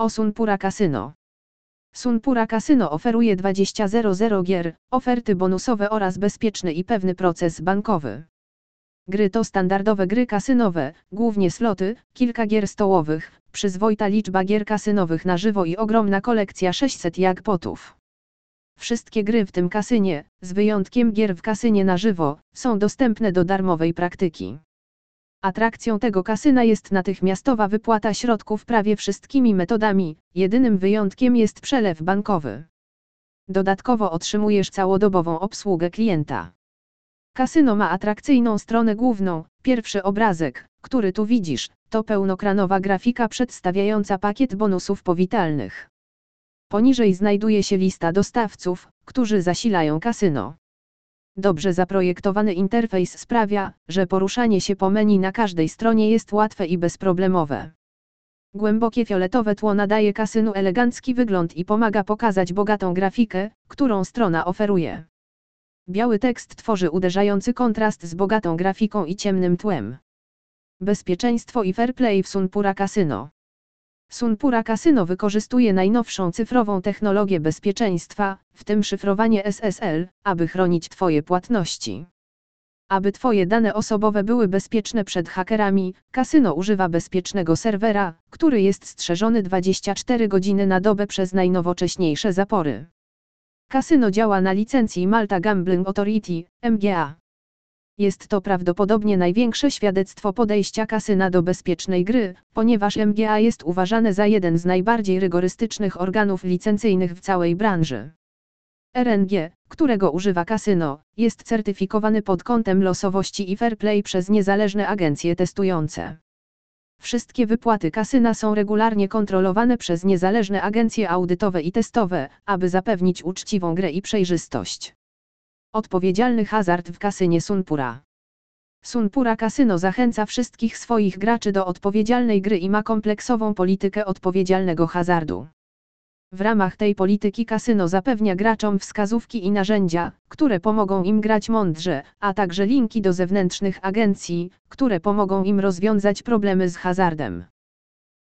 O Sunpura Casino. Sunpura Casino oferuje 20.00 gier, oferty bonusowe oraz bezpieczny i pewny proces bankowy. Gry to standardowe gry kasynowe, głównie sloty, kilka gier stołowych, przyzwoita liczba gier kasynowych na żywo i ogromna kolekcja 600 jackpotów. Wszystkie gry w tym kasynie, z wyjątkiem gier w kasynie na żywo, są dostępne do darmowej praktyki. Atrakcją tego kasyna jest natychmiastowa wypłata środków prawie wszystkimi metodami, jedynym wyjątkiem jest przelew bankowy. Dodatkowo otrzymujesz całodobową obsługę klienta. Kasyno ma atrakcyjną stronę główną. Pierwszy obrazek, który tu widzisz, to pełnokranowa grafika przedstawiająca pakiet bonusów powitalnych. Poniżej znajduje się lista dostawców, którzy zasilają kasyno. Dobrze zaprojektowany interfejs sprawia, że poruszanie się po menu na każdej stronie jest łatwe i bezproblemowe. Głębokie fioletowe tło nadaje kasynu elegancki wygląd i pomaga pokazać bogatą grafikę, którą strona oferuje. Biały tekst tworzy uderzający kontrast z bogatą grafiką i ciemnym tłem. Bezpieczeństwo i fair play w Sunpura Casino. Sunpura Casino wykorzystuje najnowszą cyfrową technologię bezpieczeństwa, w tym szyfrowanie SSL, aby chronić Twoje płatności. Aby Twoje dane osobowe były bezpieczne przed hakerami, kasyno używa bezpiecznego serwera, który jest strzeżony 24 godziny na dobę przez najnowocześniejsze zapory. Kasyno działa na licencji Malta Gambling Authority, MGA. Jest to prawdopodobnie największe świadectwo podejścia kasyna do bezpiecznej gry, ponieważ MGA jest uważane za jeden z najbardziej rygorystycznych organów licencyjnych w całej branży. RNG, którego używa kasyno, jest certyfikowany pod kątem losowości i fair play przez niezależne agencje testujące. Wszystkie wypłaty kasyna są regularnie kontrolowane przez niezależne agencje audytowe i testowe, aby zapewnić uczciwą grę i przejrzystość. Odpowiedzialny hazard w kasynie Sunpura. Sunpura Kasyno zachęca wszystkich swoich graczy do odpowiedzialnej gry i ma kompleksową politykę odpowiedzialnego hazardu. W ramach tej polityki kasyno zapewnia graczom wskazówki i narzędzia, które pomogą im grać mądrze, a także linki do zewnętrznych agencji, które pomogą im rozwiązać problemy z hazardem.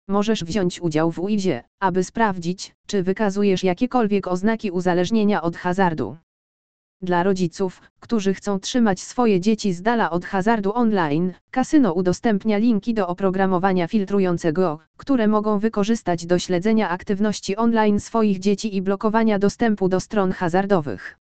Możesz wziąć udział w UIZ-ie, aby sprawdzić, czy wykazujesz jakiekolwiek oznaki uzależnienia od hazardu. Dla rodziców, którzy chcą trzymać swoje dzieci z dala od hazardu online, kasyno udostępnia linki do oprogramowania filtrującego, które mogą wykorzystać do śledzenia aktywności online swoich dzieci i blokowania dostępu do stron hazardowych.